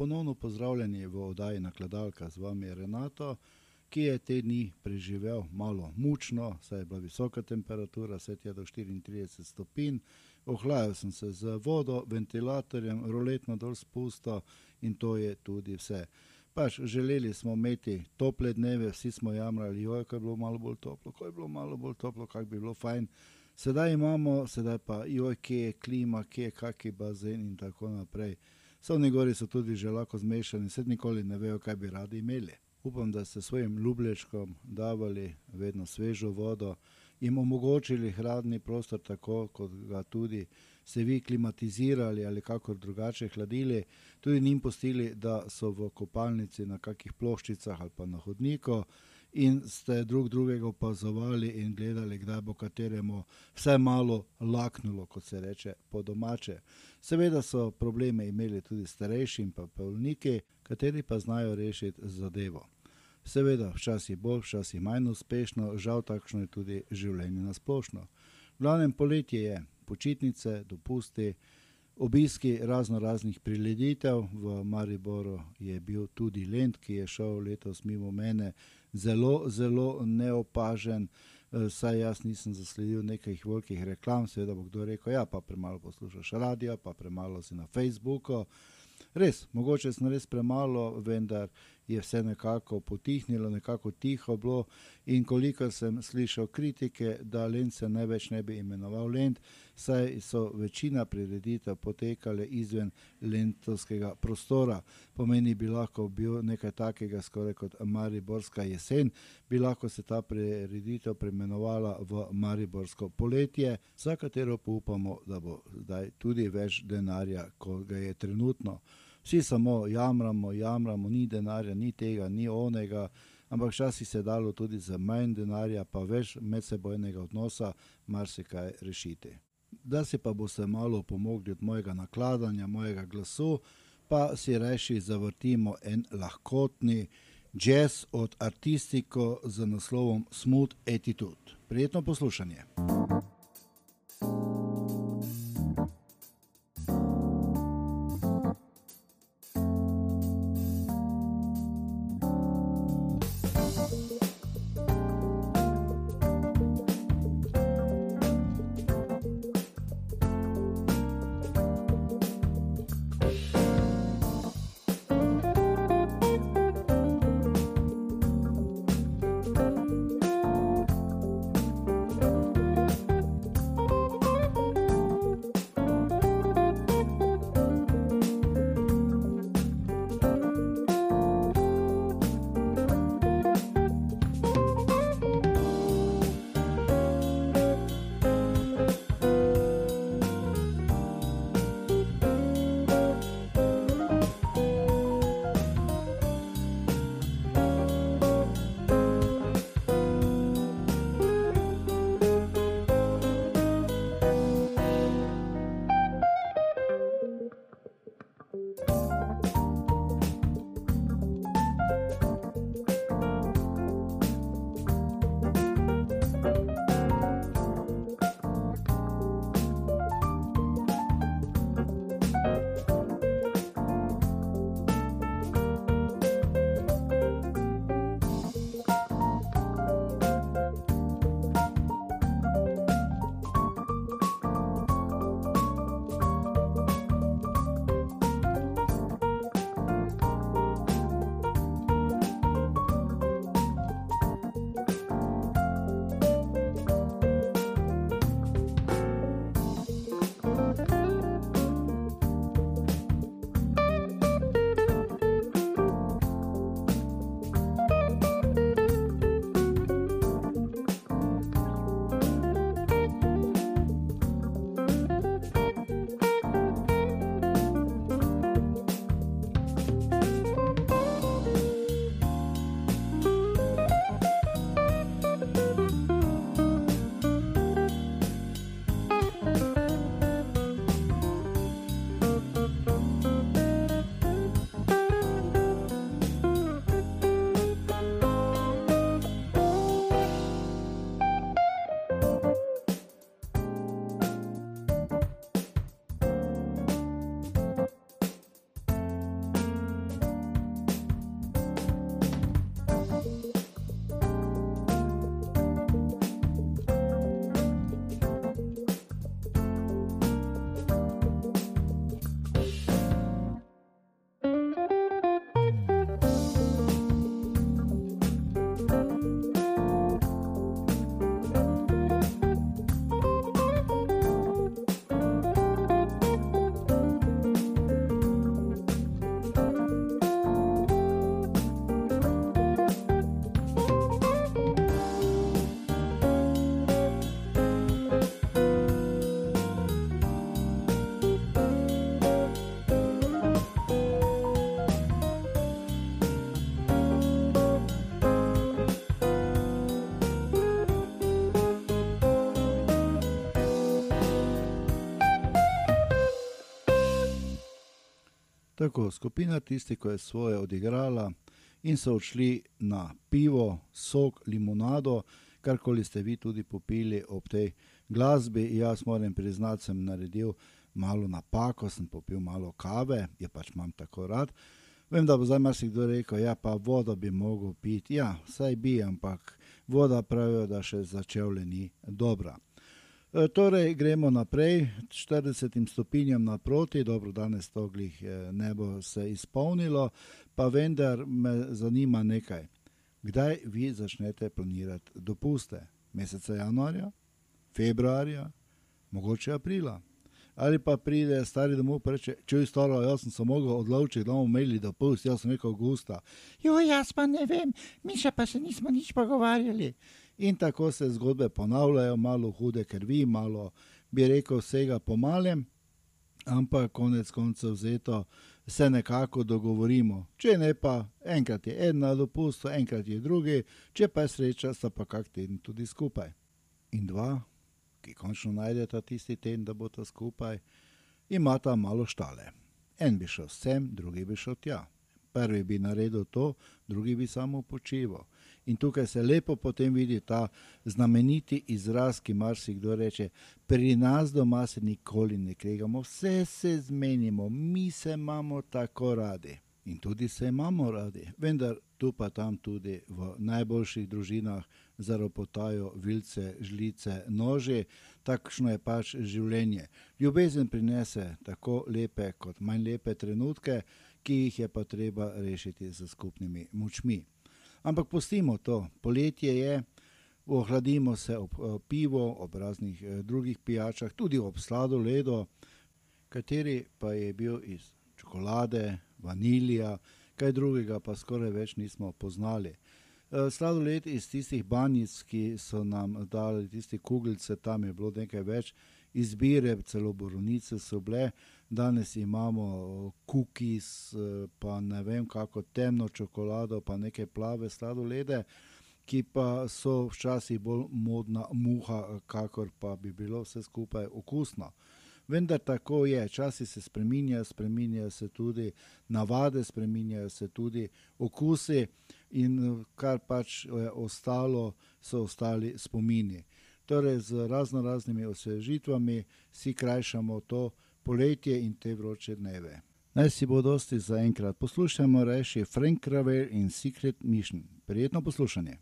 Ponovno pozdravljeni v oddaji Nakladalka z vami je Renato, ki je te dni preživel malo mučno, saj je bila visoka temperatura, vse je do 34 stopinj. Ohlajal sem se z vodo, ventilatorjem, roletno dol spusto in to je tudi vse. Pač želeli smo imeti tople dneve, vsi smo jamrali, joj, ko je bilo malo bolj toplo, ko je bilo malo bolj toplo, kak bi bilo fajn. Sedaj imamo, sedaj pa, joj, kje je klima, kje je kaki bazen in tako naprej. Sovni gori so tudi že lahko zmešani, sedaj nikoli ne vejo, kaj bi radi imeli. Upam, da ste svojim ljublječkom davali vedno svežo vodo, jim omogočili hladni prostor, tako kot ga tudi ste vi klimatizirali ali kako drugače hladili, tudi njim pustili, da so v kopalnici na kakih ploščicah ali pa na hodniku in ste drug drugega opazovali in gledali, kdaj bo kateremu vse malo laknulo, kot se reče po domače. Seveda so probleme imeli tudi starejši in pa polniki, kateri pa znajo rešiti zadevo. Seveda, včasih bolj, včasih manj uspešno, žal takšno je tudi življenje na splošno. V glavnem poletje je, počitnice, dopusti, obiski razno raznih prireditev, v Mariboru je bil tudi Lend, ki je šel letos mimo mene, zelo, zelo neopažen, saj jaz nisem zasledil nekih velikih reklam, seveda bo kdo rekel, ja, pa premalo poslušaš radio, pa premalo si na Facebooku. Res, mogoče sem res premalo, vendar je vse nekako potihnilo, nekako tiho bilo, in kolikor sem slišal kritike, da Lent se največ ne bi imenoval Lent, saj so večina prireditev potekale izven lentovskega prostora. Pomeni, bi lahko bil nekaj takega, skoraj kot mariborska jesen, bi lahko se ta prireditev preimenovala v mariborsko poletje, za katero pa upamo, da bo zdaj tudi več denarja, kot ga je trenutno. Vsi samo jamramo, jamramo, ni denarja, ni tega, ni onega, ampak včasih se je dalo tudi z manj denarja pa več medsebojnega odnosa marsikaj rešiti. Da si pa boste malo opomogli od mojega nakladanja, mojega glasu, pa si rajši zavrtimo en lahkotni jazz od Artistico z naslovom Smooth attitude. Prijetno poslušanje. Tako, skupina tisti, ki je svoje odigrala in so odšli na pivo, sok, limonado, karkoli ste vi tudi popili ob tej glasbi. Jaz moram priznati, sem naredil malo napako, sem popil malo kave, je pač imam tako rad. Vem, da bo zdaj marsikdo rekel, ja, pa vodo bi mogel piti. Ja, saj bi, ampak voda pravijo, da še začel le ni dobra. E, torej, gremo naprej, 40 stopinjam naproti, dobro, danes to glih e, ne bo se izpolnilo, pa vendar me zanima nekaj. Kdaj vi začnete planirati dopuste? Meseca januarja, februarja, mogoče aprila? ali pa pride stari domov in reče: Če je staro, jaz sem se mogel odločiti, da bomo imeli dopust, jaz sem rekel: Augusta. Jo, jaz pa ne vem, mi še pa se nismo nič pogovarjali. In tako se zgodbe ponavljajo, malo hude krvi, malo bi rekel vsega po malem, ampak konec koncev vzeto se nekako dogovorimo. Če ne pa, enkrat je en na dopustu, enkrat je drugi, če pa je sreča, sta pa kak teden tudi skupaj. In dva, ki končno najdeta tisti teden, da bo ta skupaj, imata malo štale. En bi šel sem, drugi bi šel tja. Prvi bi naredil to, drugi bi samo počival. In tukaj se lepo potem vidi ta znameniti izraz, ki marsikdo reče: Pri nas doma se nikoli ne kregamo, vse se zmenimo, mi se imamo tako radi. In tudi se imamo radi, vendar tu pa tam tudi v najboljših družinah zaropotajo vilce, žlice, nože, takšno je pač življenje. Ljubezen prinese tako lepe kot manj lepe trenutke, ki jih je pa treba rešiti z skupnimi močmi. Ampak pustimo to, poletje je, ohladimo se ob pivo, ob raznih eh, drugih pijačah, tudi ob sladoledu, kateri pa je bil iz čokolade, vanilija, kaj drugega pa skoraj več nismo poznali. Eh, sladoled iz tistih banjic, ki so nam dali tiste kuglice, tam je bilo nekaj več. Izbire, celo borovnice so bile, danes imamo kukis, eh, pa ne vem, kako temno čokolado, pa neke plave sladolede, ki pa so včasih bolj modna muha, kakor pa bi bilo vse skupaj okusno. Vendar tako je, časi se spremenjajo, spremenjajo se tudi navade, spremenjajo se tudi okusi, in kar pač je ostalo, so ostali spomini. Torej, z razno raznimi osvežitvami si krajšamo to poletje in te vroče dneve. Naj si bo dosti za enkrat. Poslušajmo reči Frank Ravel in Secret Mission. Prijetno poslušanje.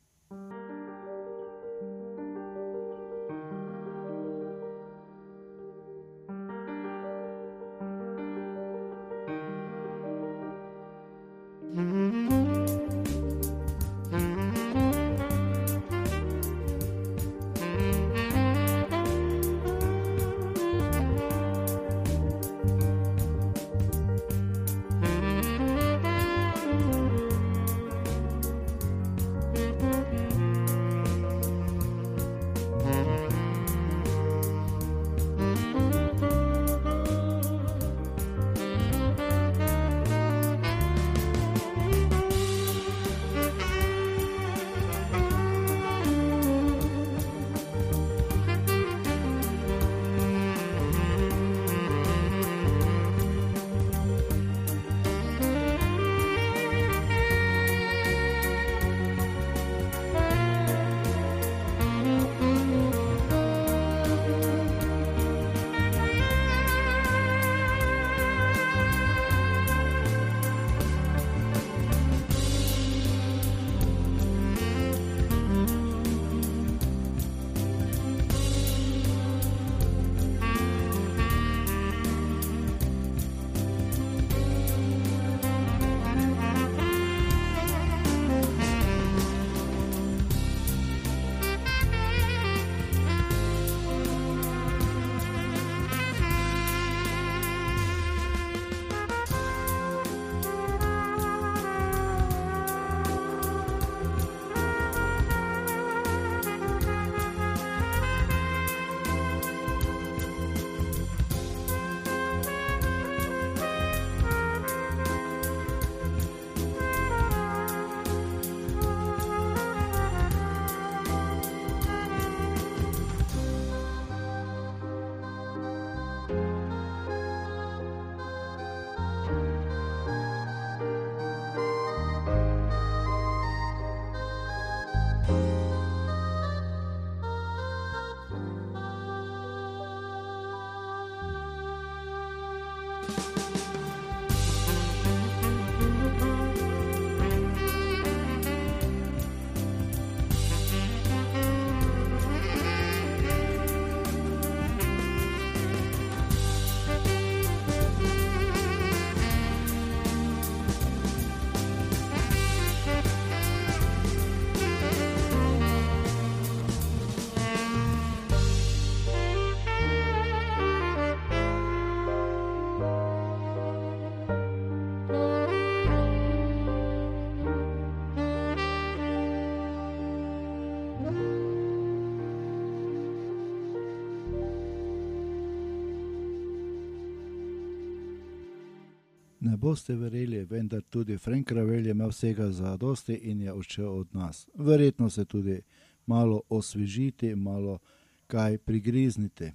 Boste verjeli, vendar tudi Frank Ravel je imel vsega za dosti in je odšel od nas. Verjetno se tudi malo osvežiti, malo kaj prigrizniti.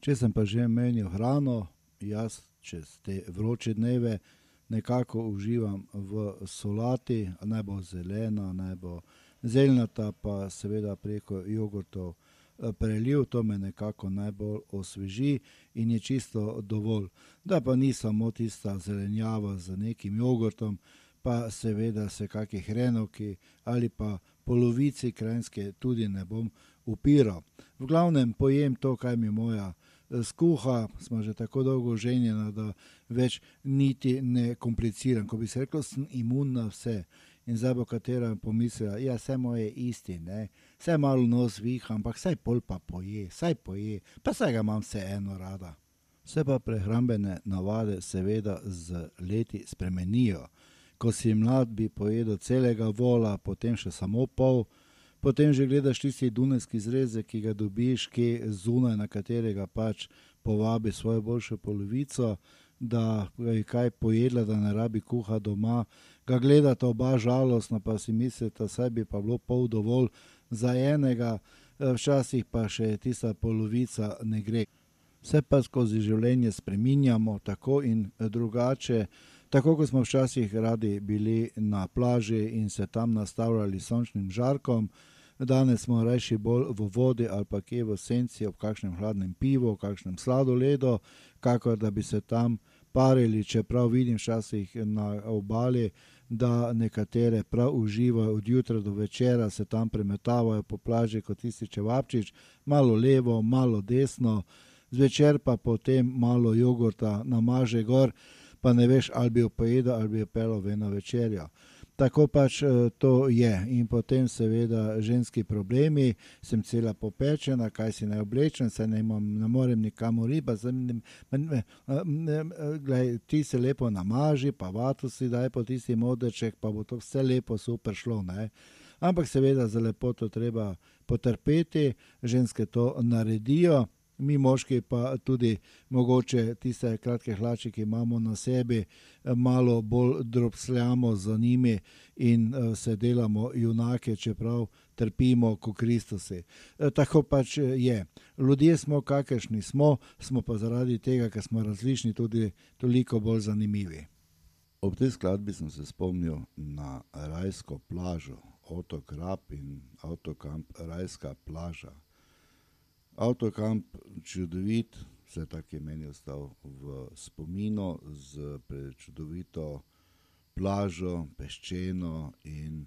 Če sem pa že menil hrano, jaz čez te vroče dneve nekako uživam v solati, naj bo zelena, naj bo zeljnata, pa seveda preko jogurtov. Eh, preliv, to me nekako najbolj osveži in je čisto dovolj. Da pa ni samo tista zelenjava z nekim jogurtom, pa seveda se kakšni hrenovki ali pa polovici krajinske tudi ne bom upiral. V glavnem pojem to, kaj mi moja eh, skuha, smo že tako dolgo ženjena, da več niti ne kompliciram. Ko bi se rekel, sem imun na vse in zdaj bo katera pomislila, da ja, je vse moje isti, ne? vse malo nos viha, ampak vsaj pol pa poje, vsaj poje, pa vse ga imam vse eno rada. Vse pa prehrambene navade seveda z leti spremenijo. Ko si mlad, bi pojedel celega vola, potem še samo pol, potem že gledaš tisti dunajski zrezek, ki ga dobiš, ki je zunaj, na katerega pač povabi svojo boljšo polovico, da je kaj pojedla, da ne rabi kuha doma, ga gledata oba žalostno, pa si mislite, da bi pa bilo pol dovolj za enega, eh, včasih pa še tista polovica ne gre. Vse pa skozi življenje spreminjamo tako in drugače. Tako kot smo včasih radi bili na plaži in se tam nastavljali sončnim žarkom, danes smo reči bolj v vodi ali pa kje v senci ob kakšnem hladnem pivu, kakšnem sladoledu, kakor da bi se tam parili, čeprav vidim včasih na obali, da nekatere prav uživajo od jutra do večera, se tam premetavajo po plaži kot tisti čevapčič, malo levo, malo desno, zvečer pa potem malo jogurta namaže gor, pa ne veš, ali bi jo pojedel ali bi jo pelo v eno večerjo. Tako pač eh, to je. In potem, seveda, ženski problemi, sem cela popečena, kaj si naj oblečem, se ne, imam, ne morem nikamor riba. Ti se lepo namaži, pa vato si daj po tisti modrček, pa bo to vse lepo, super šlo. Ne? Ampak seveda za lepoto treba potrpeti, ženske to naredijo mi moški pa tudi mogoče tiste kratke hlače, ki imamo na sebi, malo bolj drobsljamo za njimi in se delamo junake, čeprav trpimo kot Kristusi. Tako pač je. Ljudje smo, kakršni smo, smo pa zaradi tega, ker smo različni, tudi toliko bolj zanimivi. Ob tej skladbi sem se spomnil na rajsko plažo, otok Rap in avtokamp Rajska plaža. Avtokamp čudovit, vse tako je meni ostal v spominu z prečudovito plažo, peščeno in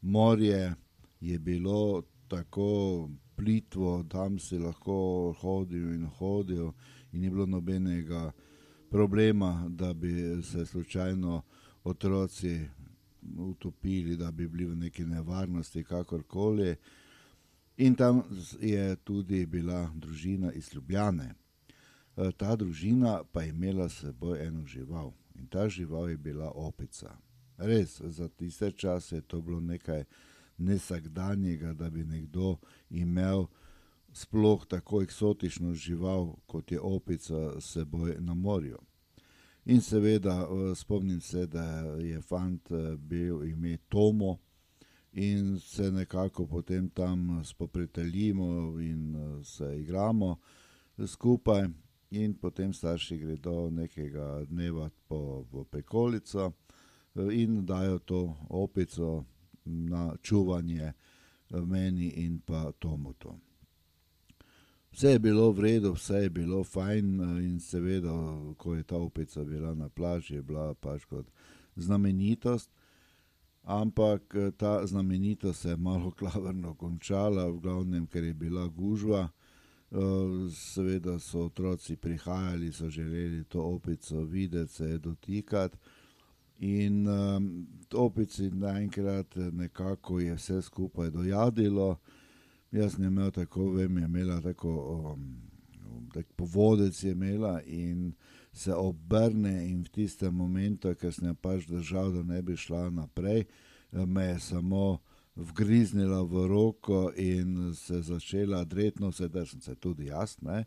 morje je bilo tako plitvo, tam si lahko hodil in hodil in ni bilo nobenega problema, da bi se slučajno otroci utopili, da bi bili v neki nevarnosti, kakorkoli. In tam je tudi bila družina iz Ljubljane. E, ta družina pa je imela s seboj eno žival in ta žival je bila opica. Res, za tiste čase je to bilo nekaj nesakdanjega, da bi nekdo imel sploh tako eksotično žival, kot je opica s seboj na morju. In seveda e, spomnim se, da je fant e, bil ime Tomo in se nekako potem tam spoprijateljimo in uh, se igramo skupaj, in potem starši gredo nekega dneva po, po pekolico uh, in dajo to opico na čuvanje meni in pa Tomutu. Vse je bilo v redu, vse je bilo fajn, in seveda, ko je ta opica bila na plaži, je bila pač kot znamenitost ampak eh, ta znamenitost se je malo klavrno končala, v glavnem, ker je bila gužva. Eh, seveda so otroci prihajali, so želeli to opico videti, se je dotikati. In um, opici naenkrat nekako je vse skupaj dojadilo. Jaz sem imel tako, vem, je imela tako, um, tak povodec je imela in se obrne in v tistem momentu, ker sem jo pač držal, da ne bi šla naprej, me je samo vgriznila v roko in se začela dretno, sedaj sem se tudi jaz, ne.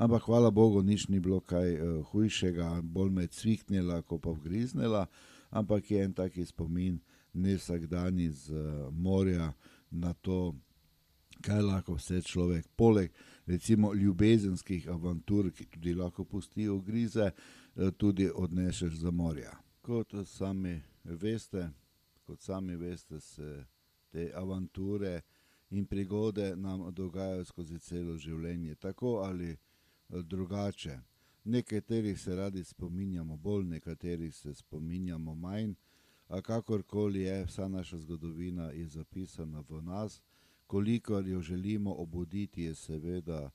Ampak hvala Bogu, nič ni bilo kaj uh, hujšega, bolj me cviknila, kot pa vgriznila, ampak je en taki spomin, ne vsak dan iz uh, morja na to, kaj lahko vse človek, poleg recimo ljubezenskih avantur, ki tudi lahko pustijo grize, uh, tudi odnešeš za morja. Kot sami veste, kot sami veste, se te avanture in prigode nam dogajajo skozi celo življenje, tako ali drugače. Nekaterih se radi spominjamo bolj, nekaterih se spominjamo manj, a kakorkoli je, vsa naša zgodovina je zapisana v nas, koliko jo želimo obuditi, je seveda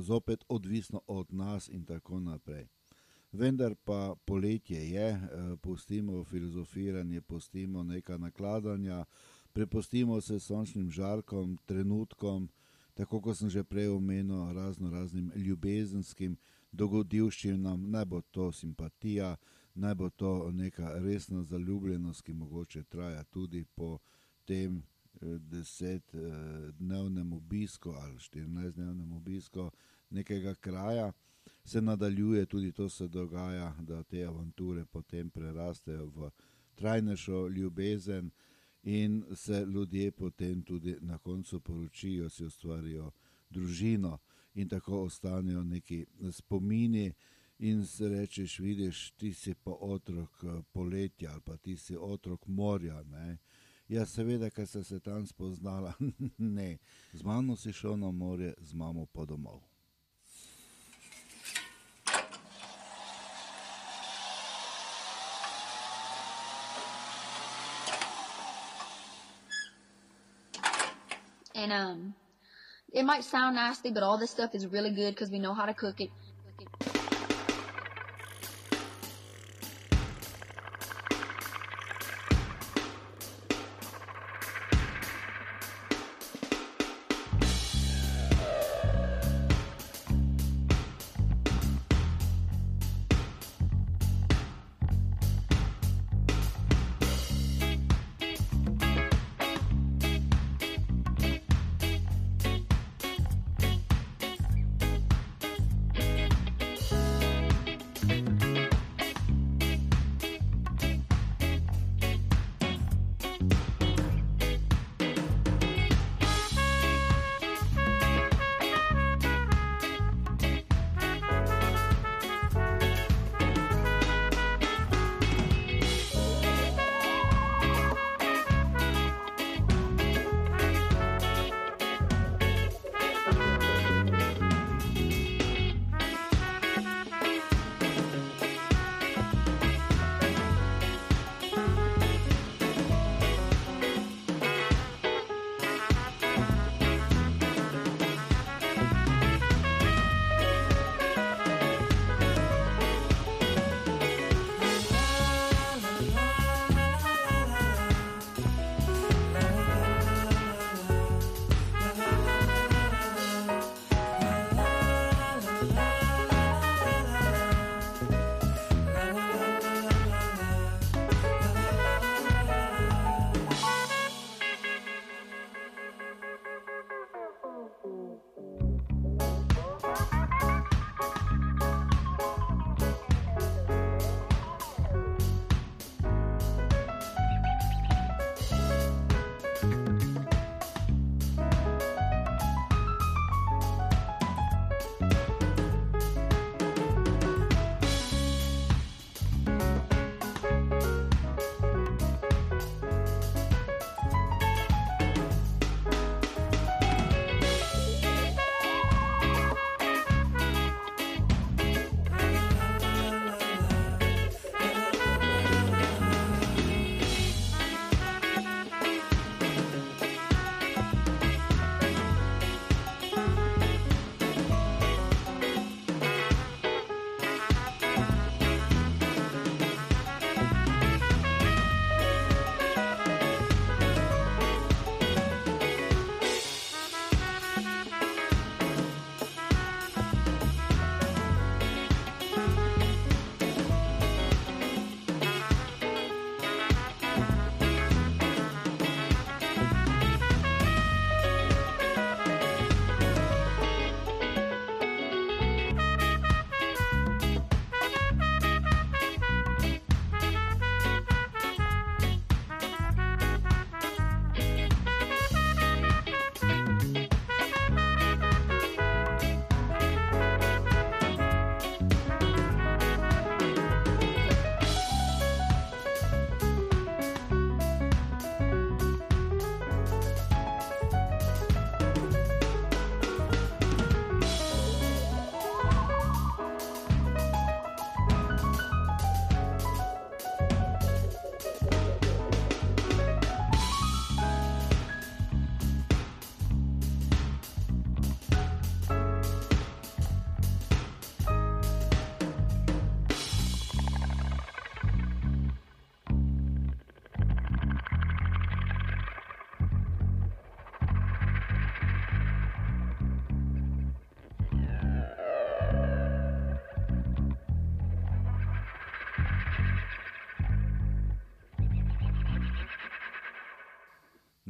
zopet odvisno od nas in tako naprej. Vendar pa poletje je, pustimo filozofiranje, pustimo neka nakladanja, prepustimo se sončnim žarkom, trenutkom, tako kot sem že prej omenil, razno raznim ljubezenskim dogodivščinam, naj bo to simpatija, naj bo to neka resna zaljubljenost, ki mogoče traja tudi po tem desetdnevnem obisku ali štirinajstdnevnem obisku nekega kraja. Se nadaljuje, tudi to se dogaja, da te avanture potem prerastejo v trajnejšo ljubezen in se ljudje potem tudi na koncu poročijo, si ustvarijo družino in tako ostanejo neki spomini. In si rečeš, vidiš, ti si pa otrok poletja ali pa ti si otrok morja. Ne? Ja, seveda, ker sem se tam spoznala, ne, z mano si šel na morje, z mamo pa domov. And um, it might sound nasty, but all this stuff is really good because we know how to cook it.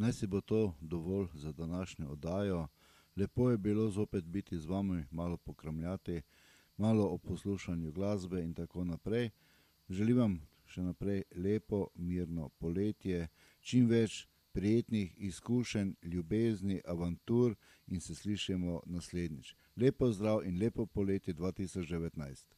Naj si bo to dovolj za današnjo oddajo. Lepo je bilo zopet biti z vami, malo pokramljati, malo o poslušanju glasbe in tako naprej. Želim vam še naprej lepo, mirno poletje, čim več prijetnih izkušenj, ljubezni, avantur in se slišimo naslednjič. Lepo zdrav in lepo poletje 2019.